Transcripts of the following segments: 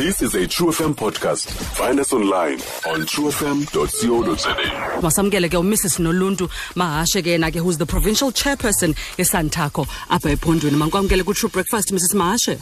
This is a True FM podcast. Find us online on truefm.co.za. masamkele ke umrs noluntu mahashe ke yena ke who's the provincial chairperson esantaco apha ephondweni mankwamkele ku-true breakfast mrs mahashe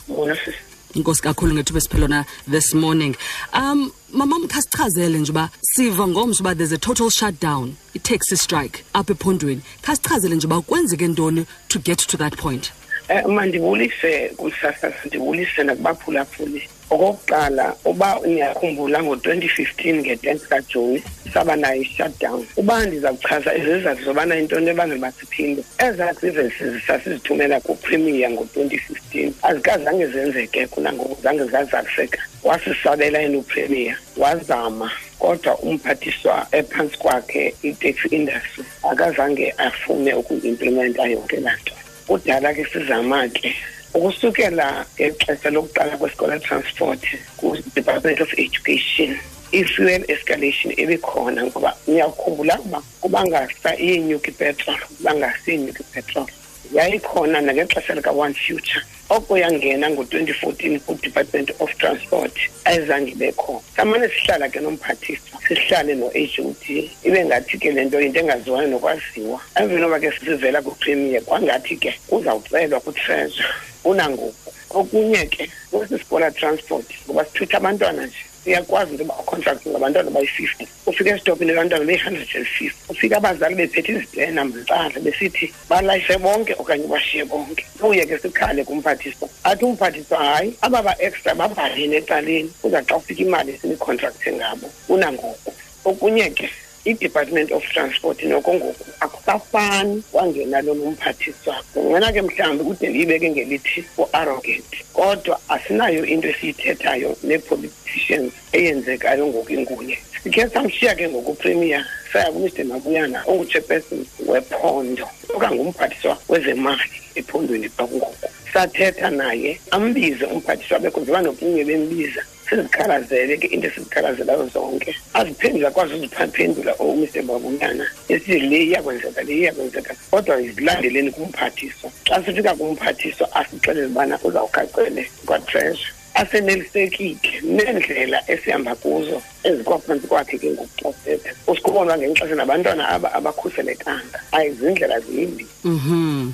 inkosi kakhulu ngethuba esiphelona this morning um mamam khasichazele nje uba siva ngomso uba there's a total shutdown i-taxi strike apha ephondweni khasichazele nje uba kwenzeke ntoni to get to that point Eh mandibulise kusasa ndibulise nakubaphulaphuli. Okokuqala uba niyakhumbula ngo-2015 nge-10th kaJuni saba nayo i-shutdown. Uba ndiza kuchaza izizathu zobana intoni ebangela uba siphinde. Ezaa grievances sasizithumela kuPremier ngo-2015 azikazange zenzeke kunangoku zange zazaliseka. Wasisabela yena uPremier wazama kodwa umphathiswa ephantsi kwakhe i-taxi industry akazange afune ukuimplementa yonke laa nto. kudala ke sizama ke ukusukela ngexesha lokuqala kwesikole transport ku-department of education i-fuel escalation ebikhona ngoba niyakhumbula ukuba kubangasa iyenyuka ipetrol kubangasa iyenyuka ipetrol yayikhona nangexesha lika-one future oko yangena ngo-2014 ku-department of transport ayizange ibekhona samane sihlala ke nomphathiswa sihlale no-hot ibe ngathi ke le nto yinto engaziwayo nokwaziwa. Emveni oba ke sisivela kupremier kwangathi ke kuzawucelwa kutreasure unangoku okunye ke kwesi sikola transport ngoba sithutha abantwana nje siyakwazi into yoba ucontract ngabantwana bayi-fifty. Ufika esitopini abantwana beyi-hundred and fifty. Ufika abazali bephethe izitena mzixala besithi balayishe bonke okanye bashiye bonke. Kuye ke sikhale kumphathiswa. Athi umphathiswa hayi aba ba-extra babhalini ecaleni kuza xa ufika imali esinicontracthe ngabo. Unangoku okunye ke i-department of transport noko ngoku akusafani kwangena lo nomphathiswa kungena ke mhlawumbi kude ndiyibeke ngelithi u-arrogant kodwa asinayo into esiyithethayo nee-politicians eyenzekayo ngoku inguye sikhe samshiya ke ngokupremier saya kumr mabuyana onguchairperson wephondo okangumphathiswa wezemali ephondweni kwakungoku sathetha naye ambize umphathiswa bekho njengoba nokunye bembiza. Sizikhalazele ke into esizikhalazelayo zonke. Aziphendule akwazi uziphendula umr. Babuyana esithi le iyakwenzeka le iyakwenzeka kodwa zilandeleni kumphathiswa. Xa sifika kumphathiswa asixelele ubana uzawugacele kwatreasure. Asenelisekile neendlela esihamba kuzo ezikwaphantsi kwakhe ke ngokuxosetha usikubonwa ngexesha nabantwana aba abakhuselekanga. Ayizindlela zimbi. Mhm.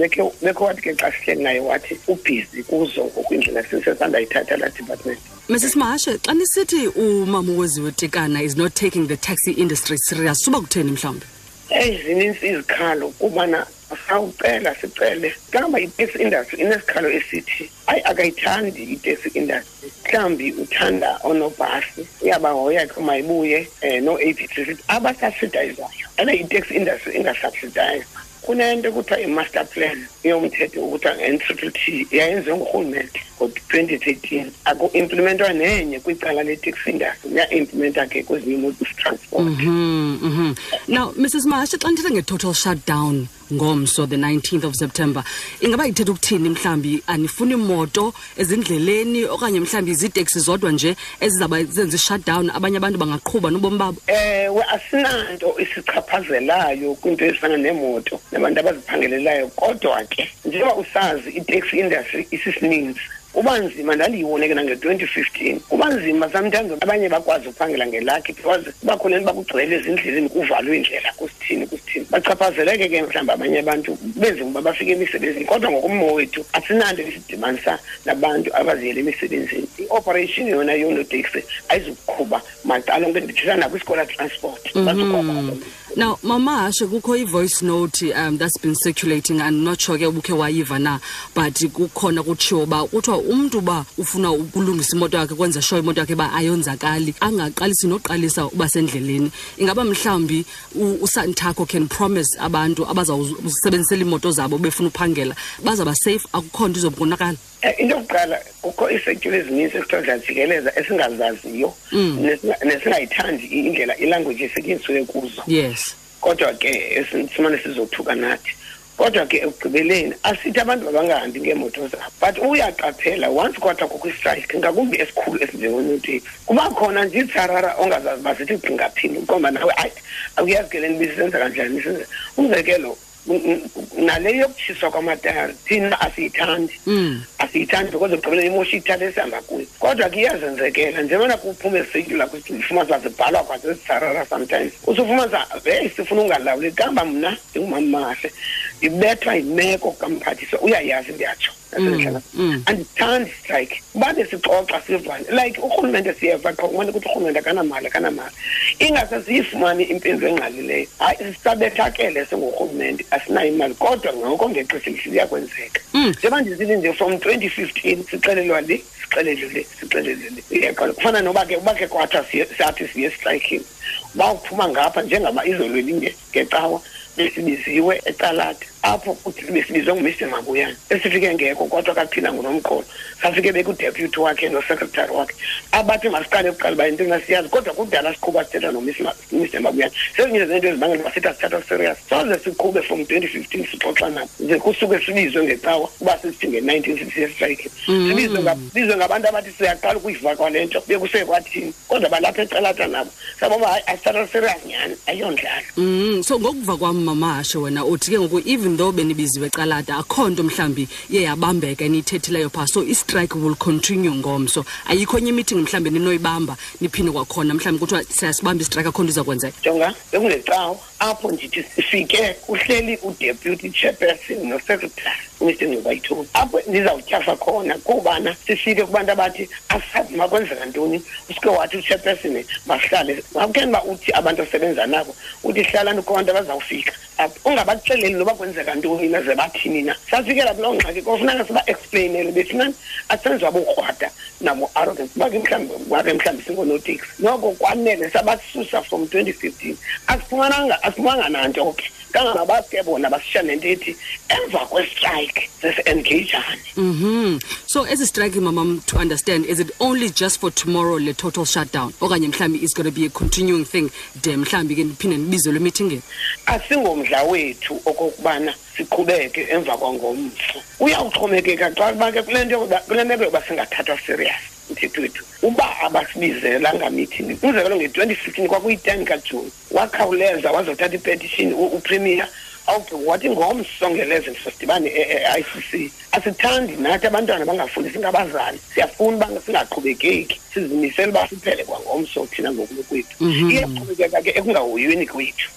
Bekhe bekho wathi ke xa sihleli naye wathi ubhizi kuzo ngokwindlela sisesandayithatha laa department. Mrs mahashe xa nisithi umama uweziwe tekana is not taking the taxi industry serious suba kutheni mhlawumbi eyi zinintsi izikhalo kubana sawucela sicele. Kamba i-taxi industry inesikhalo esithi ayi akayithandi i-taxi industry mhlawumbi uthanda oonobhasi uyabahoya ke mayibuye um no-a p t sithi abasubsidizayo ane i-taxi industry ingasubsidize kunento ekuthiwa i-master plan yomthetho okuthiwa nge-triple t yayenziwe ngurhulumente. Ngo-twenty thirteen aku-implementwa nenye kwicala le-taxi industry ya-implementa ke kwezinye imoto transport mhm mhm now mrs mahashe xa ndithetha nge-total shutdown ngomso the 19th of september ingaba ithetha ukuthini mhlawumbi anifuni moto ezindleleni okanye mhlawumbi ziiteksi zodwa nje ezizawuba zenza i-shutdown abanye abantu bangaqhuba nobomi babo? Ewe asinanto isichaphazelayo kwinto ezifana neemoto nabantu abaziphangelelayo kodwa ke njengoba usazi i-taxi industry isisininzi kuba nzima ndandiyibone ke nange-twenty fifteen. Kuba nzima sometimes abanye bakwazi ukuphangela ngelakhi because kuba khona into bakugcwele ezindleleni kuvalwe indlela kusithini kusithini bachaphazeleke ke mhlawumbi abanye abantu benzima uba bafike emisebenzini kodwa ngokummo wethu asinanto esidibanisa nabantu abaziyela emisebenzini. I-operation yona yoonoteksi ayizukuqhuba macala onke ndithetha nakwisikola transport bazukuqhuba now mama hashe kukho i-voice note um that's been circulating. And not sure ke ubukhe wayiva na but kukhona kutshiwo uba kuthiwa umntu uba ufuna ukulungisa imoto yakhe kwenza sure imoto yakhe uba ayonzakali angaqalisi noqalisa uba sendleleni. Ingaba mhlawumbi u- usantako can promise abantu abazawusebenzisela iimoto zabo befuna uphangela. Bazawuba safe akukho nto izokonakala. Eh, into yokuqala kukho iisetyhuli ezininzi ekuthiwa ziyajikeleza esingazaziyo. Nesinga- nesingayithandi indlela ilanguage esetyenzisiwe kuzo. Yes. Kodwa ke simane sizothuka nathi kodwa ke ekugqibeleni asithi abantu mabangahambi ngeemoto zabo. But uyaqaphela once kwathiwa kukho istrike ngakumbi esikhulu esinjengonoteksi kuba khona nje iitsarara ongazazi uba zithi gqingaphini uqomba nawe ayi akuyazi ke le nto bisisenza kanjani sisenza umzekelo nale yokutshiswa kwamatayari thina asiyithandi. Asiyithandi because ugqibele imosha ithatha esihamba kuyo. Kodwa ke iyazenzekela njengobana kuphume eziseyitula ufumana zibhalwa kwazo ezisarara sometimes. Usufumanisa heyi sifuna ungalawuli kamba mna? Ndingumamahle ndibethwa yimeko kamphathiswa uyayazi ndiyatsho nasendihlala andithandi strike. Uba besixoxa sivane. Like urhulumente siyeva qha kumane ukuthi urhulumente akanamali akanamali. Ingase siyifumane impendulo engqalileyo. Hayi sisabethakele singurhulumente asinayo imali kodwa ngoko ngexesha elihle liyakwenzeka njengoba ndizile nje from twenty fifteen sixelelwa le sixelelwe le sixelelwe le. Iyaqala kufana noba ke uba ke kwathiwa sathi siye estrayikini uba uphuma ngapha njengaba izolo elinye ngecawa. Besibiziwe ecalada apho kuthi besibizwe ngumr. Mabuyane esifike ngekho kodwa kaphila ngunomqolo. Safike bekudeputy wakhe nosecretary wakhe abathi masiqale kuqala uba yintoni siyazi kodwa kudala siqhuba sithetha nomr. Mabuyane sezinye zezinto ezibangela uba sithi asithatha serious soze siqhube from twenty fifteen sixoxa nabo ze kusuke sibizwe ngecawa uba sisithi nge-nineteen sixty estrike sibizwe ngabantu abathi siyaqala ukuyiva kwale nto bekusekwathini kodwa balapha ecalata nabo. Saboba hayi asithatha serious nyhani ayiyondlalo Mm, so ngokuva kwam mamahashe wena uthi ke ngoku even though benibiziwe ecalada akho nto mhlawumbi iye yabambeka eniyithethileyo phaa. So istrike will continue ngomso. Ayikho enye imeeting mhlawumbi ninoyibamba niphinde kwakhona. Mhlawumbi kuthiwa siyasibamba istrike akho nto iza kwenzeka jonga bekunecawa apho ndithi sifike uhleli udeputy chairperson nosecretary. Umr ngcubayithoni apho ndizawutyhafa khona kubana sifike kubantu abathi asazi makwenzeka ntoni. Usuke wathi uchairperson bahlale. Makukeni uba uthi abantu osebenza nabo uthi hlalani kubantu abazawufika. Apho ungabaxeleli noba kwenzeka ntoni naze bathini na. Safikela kuloo ngxaki kofuneka siba-explainele bethinani asenziwa bokrwada nabo-arrogance bake mhlawumbi wake mhlawumbi singonotiksi noko kwanele sabasusa from twenty fifteen. Asifumananga asifumananga nanto ke kangangabaske bona basishiya nento ethi emva kwestrike sesi-engagane Mhm. So ezi strike mamam to understand is it only just for tomorrow le total shutdown? Okanye mhlawumbi is going to be a continuing thing de mhlawumbi ke niphinde nibizelwe emeetingini asingomdla wethu okokubana siqhubeke emva kwangomso. Uyawuxhomekeka xa kuba ke kule nto yokuba kule meko yokuba singathathwa serious. Mthetho wethu uba abasibizelanga meeting umzekelo nge-twenty fifteen kwakuyi-ten kajuni wakhawuleza wazothatha ipetishini upremier awugqiba wathi ngomso ngelezeni sosidibane e-i c c. Asithandi nathi abantwana bangafundisi ngabazali siyafuna uba singaqhubekeki sizimisele uba siphele kwangomso thina ngokulo kwethu. Iyaqhubekeka ke ekungahoyweni kwethu.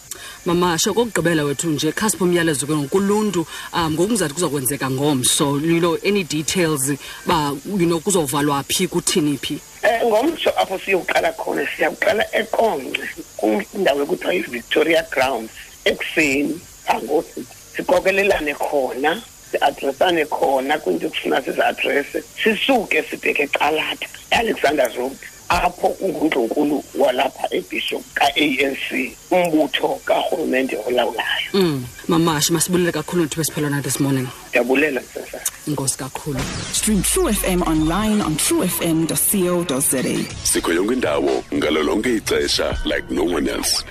Mamasha kokugqibela wethu nje. Khasipho umyalezo ke ngokuluntu. Um ngokungathi kuza kwenzeka ngomso you know any details ba you know kuzovalwa phi kuthini phi? Um ngomso apho siyokuqala khona siyawuqala eqonce kwindawo ekuthiwa yi-victoria grounds ekuseni angothi siqokelelane khona si-adressane khona kwinto ekufuna sizi-adresse sisuke sibheke ecalata e-alexander road. Apho ungundlunkulu walapha ebishop ka-anc umbutho karhulumente olawulayo. Mm mamasha masibulele kakhulu nithiwe siphelwana this morning. Ndiyabulela sasa. Inkosi kakhulu. Stream True FM online on truefm.co.za. sikho yonke indawo ngalo lonke ixesha like no one else